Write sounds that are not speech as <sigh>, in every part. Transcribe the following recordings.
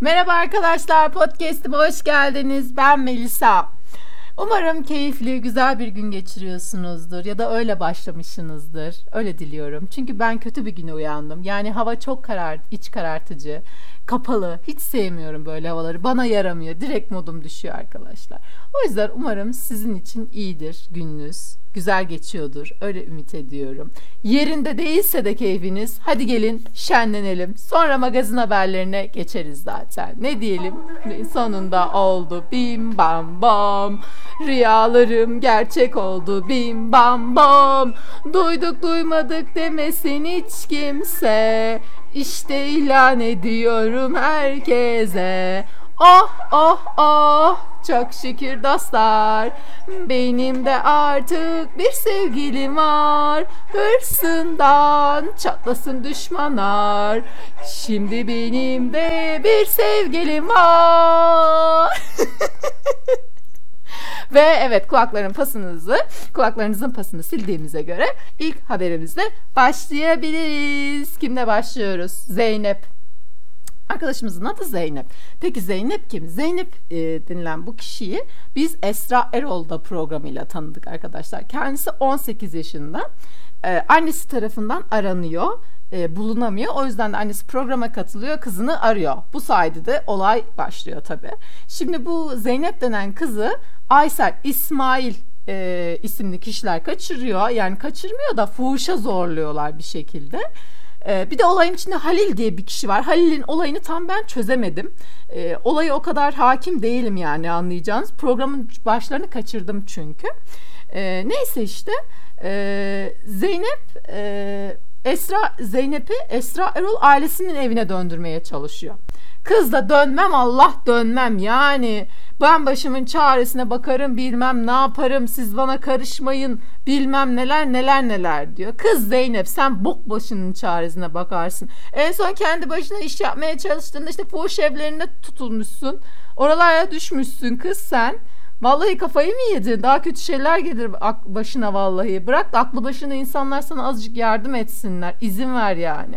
Merhaba arkadaşlar, podcast'ime hoş geldiniz. Ben Melisa. Umarım keyifli, güzel bir gün geçiriyorsunuzdur ya da öyle başlamışsınızdır. Öyle diliyorum. Çünkü ben kötü bir güne uyandım. Yani hava çok karar, iç karartıcı, kapalı. Hiç sevmiyorum böyle havaları. Bana yaramıyor. Direkt modum düşüyor arkadaşlar. O yüzden umarım sizin için iyidir gününüz. Güzel geçiyordur. Öyle ümit ediyorum. Yerinde değilse de keyfiniz. Hadi gelin şenlenelim. Sonra magazin haberlerine geçeriz zaten. Ne diyelim? Sonunda oldu. Bim bam bam. Rüyalarım gerçek oldu. Bim bam bam. Duyduk duymadık demesin hiç kimse. İşte ilan ediyorum herkese. Oh oh oh. Çok şükür dostlar. Benim de artık bir sevgilim var. Hırsından çatlasın düşmanlar. Şimdi benim de bir sevgilim var <laughs> Ve evet kulakların pasınızı, kulaklarınızın pasını sildiğimize göre ilk haberimizle başlayabiliriz. Kimle başlıyoruz? Zeynep. Arkadaşımızın adı Zeynep. Peki Zeynep kim? Zeynep e, denilen bu kişiyi biz Esra Erol'da programıyla tanıdık arkadaşlar. Kendisi 18 yaşında. E, annesi tarafından aranıyor e, bulunamıyor. O yüzden de annesi programa katılıyor, kızını arıyor. Bu sayede de olay başlıyor tabii. Şimdi bu Zeynep denen kızı Aysel, İsmail e, isimli kişiler kaçırıyor. Yani kaçırmıyor da fuhuşa zorluyorlar bir şekilde. E, bir de olayın içinde Halil diye bir kişi var. Halil'in olayını tam ben çözemedim. E, olayı o kadar hakim değilim yani anlayacağınız. Programın başlarını kaçırdım çünkü. E, neyse işte e, Zeynep e, Esra Zeynep'i Esra Erol ailesinin evine döndürmeye çalışıyor. Kız da dönmem Allah dönmem yani ben başımın çaresine bakarım bilmem ne yaparım siz bana karışmayın bilmem neler neler neler diyor. Kız Zeynep sen bok başının çaresine bakarsın. En son kendi başına iş yapmaya çalıştığında işte fuhuş evlerinde tutulmuşsun. Oralara düşmüşsün kız sen. Vallahi kafayı mı yedin? Daha kötü şeyler gelir başına vallahi. Bırak da aklı başına insanlar sana azıcık yardım etsinler. İzin ver yani.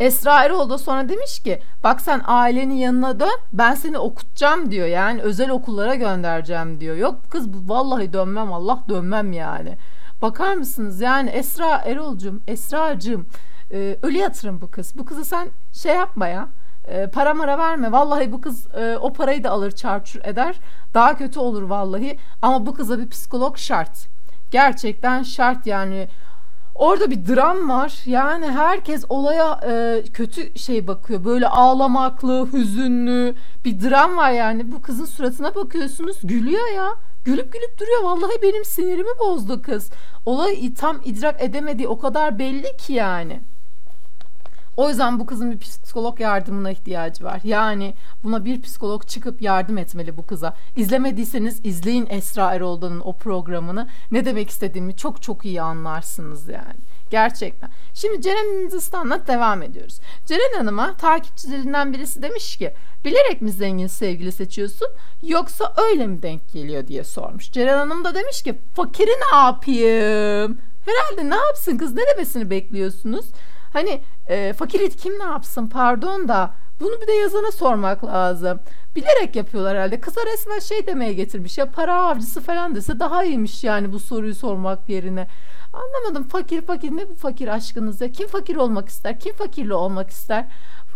Esra Erol da sonra demiş ki bak sen ailenin yanına dön ben seni okutacağım diyor yani özel okullara göndereceğim diyor. Yok kız vallahi dönmem Allah dönmem yani. Bakar mısınız yani Esra Erol'cum Esra'cım e, ölü yatırım bu kız. Bu kızı sen şey yapma ya e, para mara verme. Vallahi bu kız e, o parayı da alır çarçur eder. Daha kötü olur vallahi. Ama bu kıza bir psikolog şart. Gerçekten şart yani. Orada bir dram var. Yani herkes olaya e, kötü şey bakıyor. Böyle ağlamaklı, hüzünlü bir dram var yani. Bu kızın suratına bakıyorsunuz gülüyor ya. Gülüp gülüp duruyor. Vallahi benim sinirimi bozdu kız. Olayı tam idrak edemediği o kadar belli ki yani. O yüzden bu kızın bir psikolog yardımına ihtiyacı var. Yani buna bir psikolog çıkıp yardım etmeli bu kıza. İzlemediyseniz izleyin Esra Erol'dan'ın o programını. Ne demek istediğimi çok çok iyi anlarsınız yani. Gerçekten. Şimdi Ceren Hindistan'la devam ediyoruz. Ceren Hanım'a takipçilerinden birisi demiş ki bilerek mi zengin sevgili seçiyorsun yoksa öyle mi denk geliyor diye sormuş. Ceren Hanım da demiş ki fakiri ne yapayım? Herhalde ne yapsın kız ne demesini bekliyorsunuz? Hani e, fakir kim ne yapsın pardon da bunu bir de yazana sormak lazım. Bilerek yapıyorlar herhalde. Kıza resmen şey demeye getirmiş ya para avcısı falan dese daha iyiymiş yani bu soruyu sormak yerine. Anlamadım fakir fakir ne bu fakir aşkınız ya? Kim fakir olmak ister? Kim fakirli olmak ister?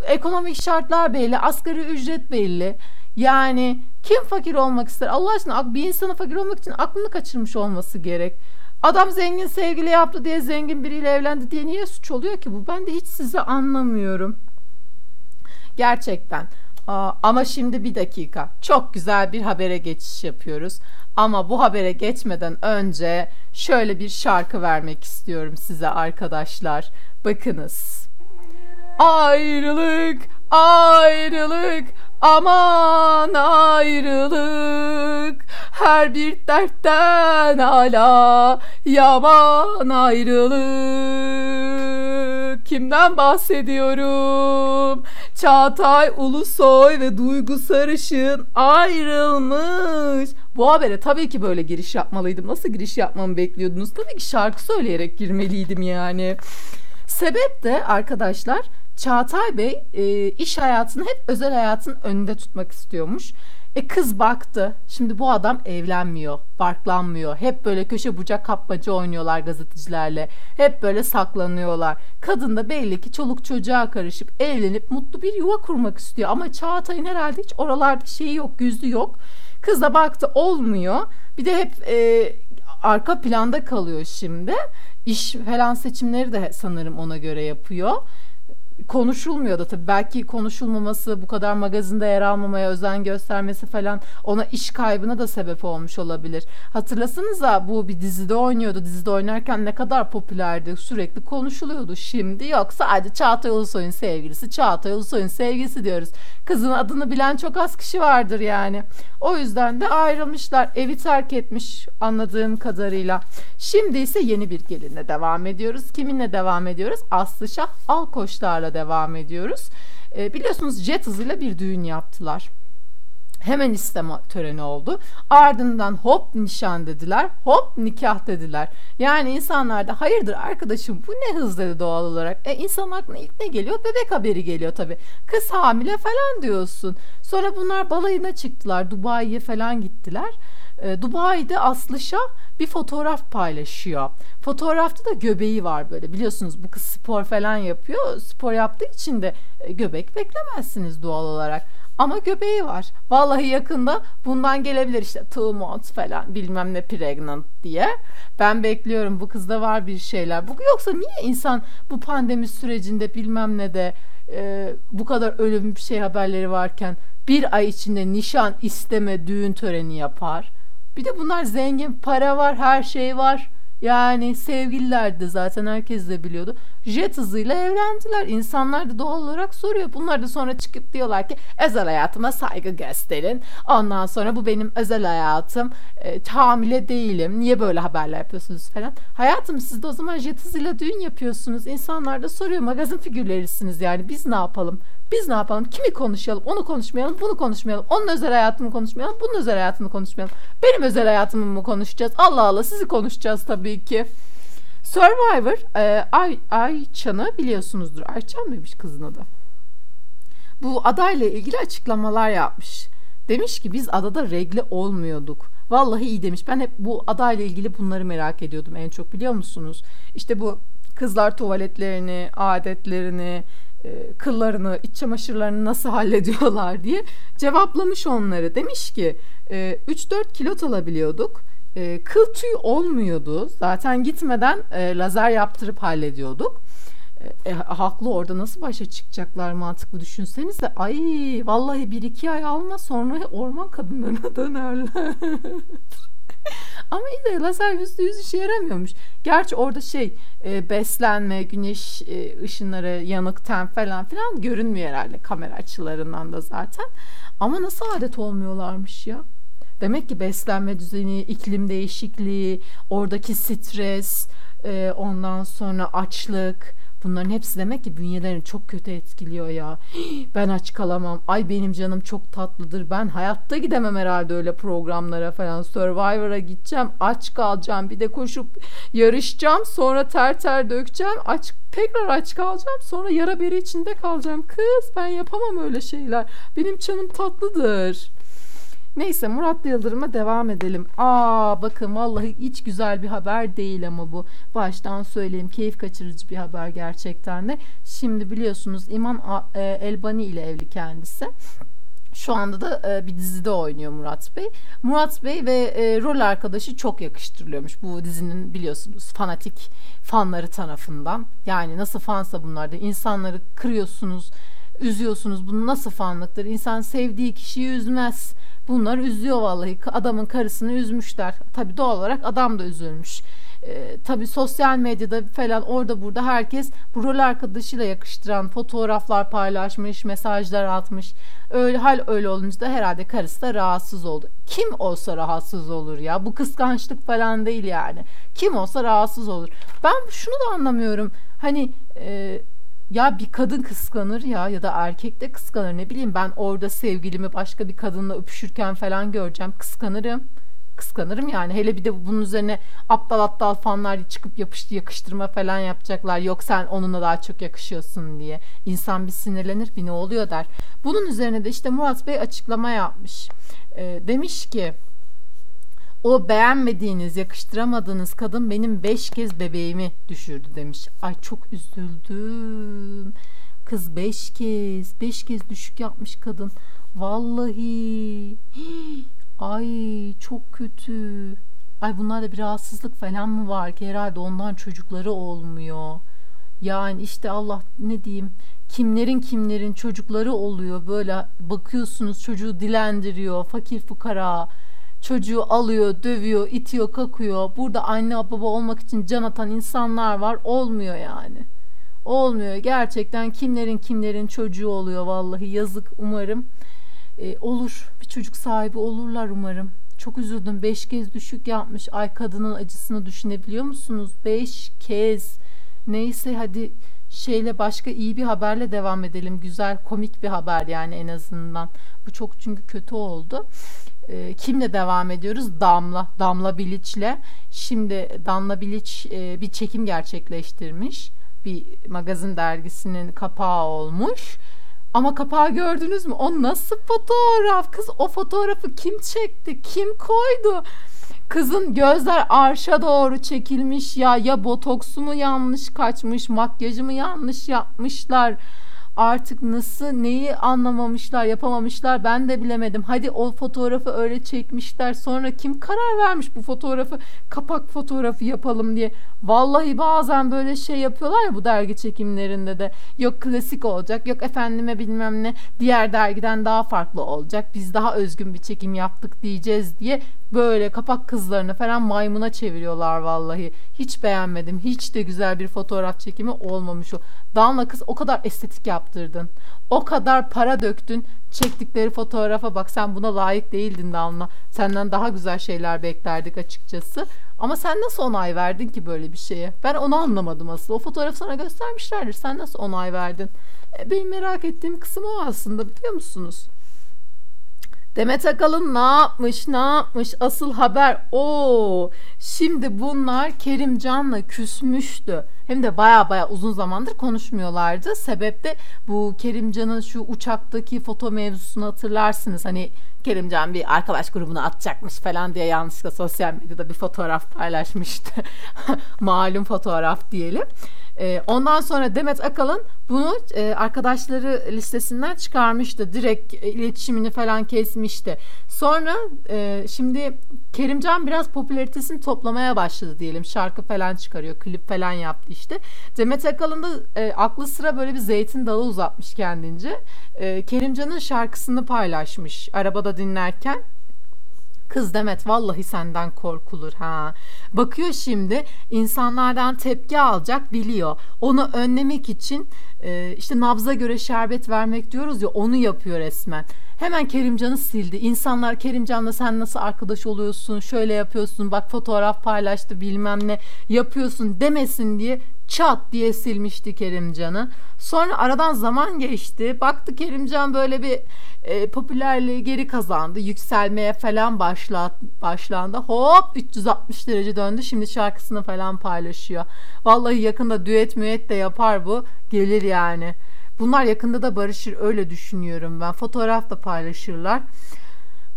Ekonomik şartlar belli, asgari ücret belli. Yani kim fakir olmak ister? Allah aşkına bir insanın fakir olmak için aklını kaçırmış olması gerek. Adam zengin sevgili yaptı diye zengin biriyle evlendi diye niye suç oluyor ki bu? Ben de hiç sizi anlamıyorum. Gerçekten. Ama şimdi bir dakika. Çok güzel bir habere geçiş yapıyoruz. Ama bu habere geçmeden önce şöyle bir şarkı vermek istiyorum size arkadaşlar. Bakınız. Ayrılık, ayrılık, Aman ayrılık her bir dertten hala yaman ayrılık. Kimden bahsediyorum? Çağatay Ulusoy ve Duygu Sarışın ayrılmış. Bu habere tabii ki böyle giriş yapmalıydım. Nasıl giriş yapmamı bekliyordunuz? Tabii ki şarkı söyleyerek girmeliydim yani. Sebep de arkadaşlar Çağatay Bey e, iş hayatını hep özel hayatın önünde tutmak istiyormuş. E kız baktı. Şimdi bu adam evlenmiyor, barklanmıyor. Hep böyle köşe bucak kapmaca oynuyorlar gazetecilerle. Hep böyle saklanıyorlar. Kadın da belli ki çoluk çocuğa karışıp evlenip mutlu bir yuva kurmak istiyor. Ama Çağatay'ın herhalde hiç oralarda şeyi yok, yüzü yok. Kız da baktı olmuyor. Bir de hep e, arka planda kalıyor şimdi. İş falan seçimleri de sanırım ona göre yapıyor konuşulmuyor da tabii belki konuşulmaması bu kadar magazinde yer almamaya özen göstermesi falan ona iş kaybına da sebep olmuş olabilir. Hatırlasanıza bu bir dizide oynuyordu. Dizide oynarken ne kadar popülerdi. Sürekli konuşuluyordu. Şimdi yok sadece Çağatay Ulusoy'un sevgilisi. Çağatay Ulusoy'un sevgilisi diyoruz. Kızın adını bilen çok az kişi vardır yani. O yüzden de ayrılmışlar. Evi terk etmiş anladığım kadarıyla. Şimdi ise yeni bir gelinle devam ediyoruz. Kiminle devam ediyoruz? Aslı Şah Alkoçlar'la devam ediyoruz. E, biliyorsunuz jet hızıyla bir düğün yaptılar. Hemen isteme töreni oldu. Ardından hop nişan dediler. Hop nikah dediler. Yani insanlar da hayırdır arkadaşım bu ne hız dedi doğal olarak. E insan aklına ilk ne geliyor? Bebek haberi geliyor tabii. Kız hamile falan diyorsun. Sonra bunlar balayına çıktılar. Dubai'ye falan gittiler. E, Dubai'de Aslı bir fotoğraf paylaşıyor. Fotoğrafta da göbeği var böyle. Biliyorsunuz bu kız spor falan yapıyor. Spor yaptığı için de e, göbek beklemezsiniz doğal olarak. Ama göbeği var. Vallahi yakında bundan gelebilir işte two months falan bilmem ne pregnant diye. Ben bekliyorum bu kızda var bir şeyler. Bu yoksa niye insan bu pandemi sürecinde bilmem ne de e, bu kadar ölüm bir şey haberleri varken bir ay içinde nişan isteme düğün töreni yapar? Bir de bunlar zengin, para var, her şey var. Yani sevgililerdi zaten herkes de biliyordu. Jet hızıyla evlendiler. İnsanlar da doğal olarak soruyor. Bunlar da sonra çıkıp diyorlar ki özel hayatıma saygı gösterin. Ondan sonra bu benim özel hayatım. E, hamile değilim. Niye böyle haberler yapıyorsunuz falan. Hayatım siz de o zaman jet hızıyla düğün yapıyorsunuz. İnsanlar da soruyor. Magazin figürlerisiniz yani. Biz ne yapalım? Biz ne yapalım? Kimi konuşalım? Onu konuşmayalım, bunu konuşmayalım. Onun özel hayatını konuşmayalım, bunun özel hayatını konuşmayalım. Benim özel hayatımı mı konuşacağız? Allah Allah sizi konuşacağız tabii ki. Survivor e, Ay, Ayçan'ı biliyorsunuzdur. Ayçan mıymış kızın adı? Bu adayla ilgili açıklamalar yapmış. Demiş ki biz adada regle olmuyorduk. Vallahi iyi demiş. Ben hep bu adayla ilgili bunları merak ediyordum en çok biliyor musunuz? İşte bu kızlar tuvaletlerini, adetlerini, e, kıllarını, iç çamaşırlarını nasıl <laughs> hallediyorlar diye cevaplamış onları. Demiş ki e, 3-4 kilot alabiliyorduk. E, kıl tüy olmuyordu. Zaten gitmeden e, lazer yaptırıp hallediyorduk. E, haklı orada nasıl başa çıkacaklar mantıklı düşünsenize. Ay vallahi bir iki ay alma sonra orman kadınlarına <laughs> dönerler. <laughs> Ama iyi de lazer yüzde yüz işe yaramıyormuş. Gerçi orada şey e, beslenme, güneş e, ışınları, yanık ten falan filan görünmüyor herhalde kamera açılarından da zaten. Ama nasıl adet olmuyorlarmış ya? Demek ki beslenme düzeni, iklim değişikliği, oradaki stres, e, ondan sonra açlık, Bunların hepsi demek ki bünyelerini çok kötü etkiliyor ya. Ben aç kalamam. Ay benim canım çok tatlıdır. Ben hayatta gidemem herhalde öyle programlara falan. Survivor'a gideceğim. Aç kalacağım. Bir de koşup yarışacağım. Sonra ter ter dökeceğim. Aç tekrar aç kalacağım. Sonra yara beri içinde kalacağım. Kız ben yapamam öyle şeyler. Benim canım tatlıdır. Neyse Murat Yıldırım'a devam edelim. Aa bakın vallahi hiç güzel bir haber değil ama bu. Baştan söyleyeyim keyif kaçırıcı bir haber gerçekten de. Şimdi biliyorsunuz İman e, Elbani ile evli kendisi. Şu anda da e, bir dizide oynuyor Murat Bey. Murat Bey ve e, rol arkadaşı çok yakıştırılıyormuş. Bu dizinin biliyorsunuz fanatik fanları tarafından. Yani nasıl fansa bunlar da insanları kırıyorsunuz, üzüyorsunuz. Bu nasıl fanlıktır? İnsan sevdiği kişiyi üzmez Bunlar üzüyor vallahi. Adamın karısını üzmüşler. Tabii doğal olarak adam da üzülmüş. Ee, tabii sosyal medyada falan orada burada herkes bu rol arkadaşıyla yakıştıran fotoğraflar paylaşmış, mesajlar atmış. Öyle hal öyle olunca da herhalde karısı da rahatsız oldu. Kim olsa rahatsız olur ya. Bu kıskançlık falan değil yani. Kim olsa rahatsız olur. Ben şunu da anlamıyorum. Hani e, ya bir kadın kıskanır ya ya da erkek de kıskanır ne bileyim ben orada sevgilimi başka bir kadınla öpüşürken falan göreceğim kıskanırım. kıskanırım yani. Hele bir de bunun üzerine aptal aptal fanlar çıkıp yapıştı yakıştırma falan yapacaklar. Yok sen onunla daha çok yakışıyorsun diye. İnsan bir sinirlenir bir ne oluyor der. Bunun üzerine de işte Murat Bey açıklama yapmış. E, demiş ki o beğenmediğiniz, yakıştıramadığınız kadın benim beş kez bebeğimi düşürdü demiş. Ay çok üzüldüm. Kız beş kez, beş kez düşük yapmış kadın. Vallahi. <gasps> Ay çok kötü. Ay bunlarda bir rahatsızlık falan mı var ki herhalde ondan çocukları olmuyor. Yani işte Allah ne diyeyim kimlerin kimlerin çocukları oluyor böyle bakıyorsunuz çocuğu dilendiriyor fakir fukara çocuğu alıyor dövüyor itiyor kakıyor. Burada anne baba olmak için can atan insanlar var. Olmuyor yani. Olmuyor. Gerçekten kimlerin kimlerin çocuğu oluyor vallahi. Yazık umarım. E, olur. Bir çocuk sahibi olurlar umarım. Çok üzüldüm. Beş kez düşük yapmış. Ay kadının acısını düşünebiliyor musunuz? Beş kez. Neyse hadi şeyle başka iyi bir haberle devam edelim. Güzel komik bir haber yani en azından. Bu çok çünkü kötü oldu. E, kimle devam ediyoruz? Damla. Damla Bilic'le. Şimdi Damla Bilic e, bir çekim gerçekleştirmiş. Bir magazin dergisinin kapağı olmuş. Ama kapağı gördünüz mü? O nasıl fotoğraf? Kız o fotoğrafı kim çekti? Kim koydu? Kızın gözler arşa doğru çekilmiş ya ya botoksu mu yanlış kaçmış makyajı mı yanlış yapmışlar artık nasıl neyi anlamamışlar yapamamışlar ben de bilemedim. Hadi o fotoğrafı öyle çekmişler sonra kim karar vermiş bu fotoğrafı kapak fotoğrafı yapalım diye. Vallahi bazen böyle şey yapıyorlar ya bu dergi çekimlerinde de yok klasik olacak yok efendime bilmem ne diğer dergiden daha farklı olacak biz daha özgün bir çekim yaptık diyeceğiz diye böyle kapak kızlarını falan maymuna çeviriyorlar vallahi. Hiç beğenmedim. Hiç de güzel bir fotoğraf çekimi olmamış o. Damla kız o kadar estetik yaptırdın. O kadar para döktün. Çektikleri fotoğrafa bak sen buna layık değildin Damla. Senden daha güzel şeyler beklerdik açıkçası. Ama sen nasıl onay verdin ki böyle bir şeye? Ben onu anlamadım asıl. O fotoğrafı sana göstermişlerdir. Sen nasıl onay verdin? E, benim merak ettiğim kısım o aslında biliyor musunuz? Demet Akalın ne yapmış ne yapmış asıl haber o. Şimdi bunlar Kerimcan'la küsmüştü. Hem de baya baya uzun zamandır konuşmuyorlardı. Sebep de bu Kerimcan'ın şu uçaktaki foto mevzusunu hatırlarsınız. Hani Kerimcan bir arkadaş grubuna atacakmış falan diye yanlışlıkla sosyal medyada bir fotoğraf paylaşmıştı. <laughs> Malum fotoğraf diyelim. E, ondan sonra Demet Akalın bunu e, arkadaşları listesinden çıkarmıştı. Direkt e, iletişimini falan kesmişti. Sonra e, şimdi Kerimcan biraz popülaritesini toplamaya başladı diyelim. Şarkı falan çıkarıyor, klip falan yaptı işte. Demet Akalın da e, aklı sıra böyle bir zeytin dalı uzatmış kendince. E, Kerimcan'ın şarkısını paylaşmış arabada dinlerken. Kız Demet vallahi senden korkulur ha. Bakıyor şimdi insanlardan tepki alacak biliyor. Onu önlemek için e, işte nabza göre şerbet vermek diyoruz ya onu yapıyor resmen. Hemen Kerimcan'ı sildi. İnsanlar Kerimcan'la sen nasıl arkadaş oluyorsun, şöyle yapıyorsun, bak fotoğraf paylaştı bilmem ne yapıyorsun demesin diye çat diye silmişti Kerimcan'ı. Sonra aradan zaman geçti. Baktı Kerimcan böyle bir e, popülerliği geri kazandı. Yükselmeye falan başla, başlandı. Hop 360 derece döndü. Şimdi şarkısını falan paylaşıyor. Vallahi yakında düet müet de yapar bu. Gelir yani. Bunlar yakında da barışır öyle düşünüyorum ben. Fotoğraf da paylaşırlar.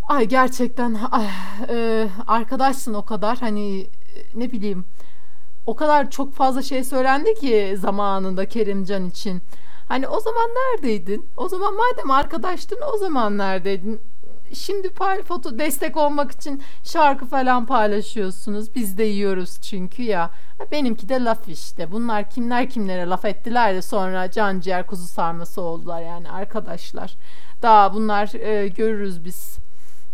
Ay gerçekten ay, e, arkadaşsın o kadar hani ne bileyim o kadar çok fazla şey söylendi ki zamanında Kerimcan için. Hani o zaman neredeydin? O zaman madem arkadaştın o zaman neredeydin? Şimdi foto destek olmak için şarkı falan paylaşıyorsunuz. Biz de yiyoruz çünkü ya. Benimki de laf işte. Bunlar kimler kimlere laf ettiler de sonra can ciğer kuzu sarması oldular yani arkadaşlar. Daha bunlar e, görürüz biz.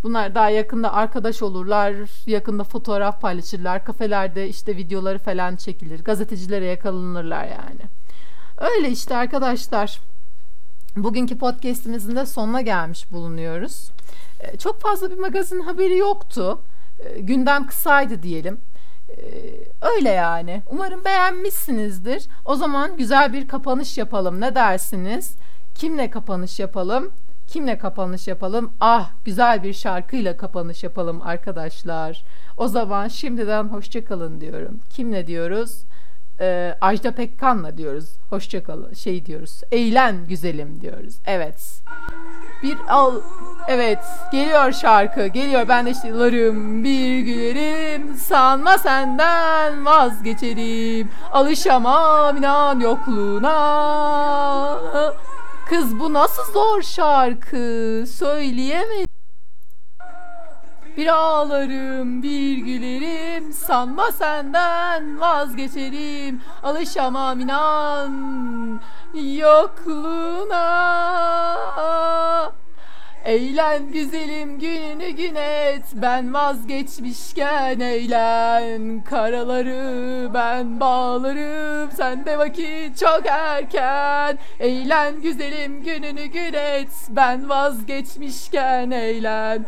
Bunlar daha yakında arkadaş olurlar, yakında fotoğraf paylaşırlar, kafelerde işte videoları falan çekilir, gazetecilere yakalanırlar yani. Öyle işte arkadaşlar. Bugünkü podcast'imizin de sonuna gelmiş bulunuyoruz. Ee, çok fazla bir magazin haberi yoktu. Ee, gündem kısaydı diyelim. Ee, öyle yani. Umarım beğenmişsinizdir. O zaman güzel bir kapanış yapalım. Ne dersiniz? Kimle kapanış yapalım? Kimle kapanış yapalım? Ah güzel bir şarkıyla kapanış yapalım arkadaşlar. O zaman şimdiden hoşçakalın diyorum. Kimle diyoruz? Ee, Ajda Pekkan'la diyoruz. Hoşçakalın. Şey diyoruz. Eğlen güzelim diyoruz. Evet. Bir al Evet geliyor şarkı geliyor ben de işte yıllarım bir gülerim sanma senden vazgeçerim alışamam inan yokluğuna Kız bu nasıl zor şarkı? Söyleyemedim. Bir ağlarım bir gülerim. Sanma senden vazgeçerim. Alışamam inan yokluğuna Eğlen güzelim gününü gün et Ben vazgeçmişken eğlen. Karaları ben bağlarım. Sende vakit çok erken. Eğlen güzelim gününü gün et Ben vazgeçmişken eğlen.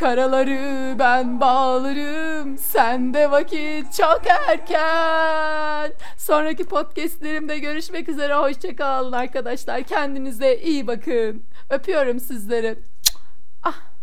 Karaları ben bağlarım. Sende vakit çok erken. Sonraki podcastlerimde görüşmek üzere. Hoşçakalın arkadaşlar. Kendinize iyi bakın. Öpüyorum sizleri Ah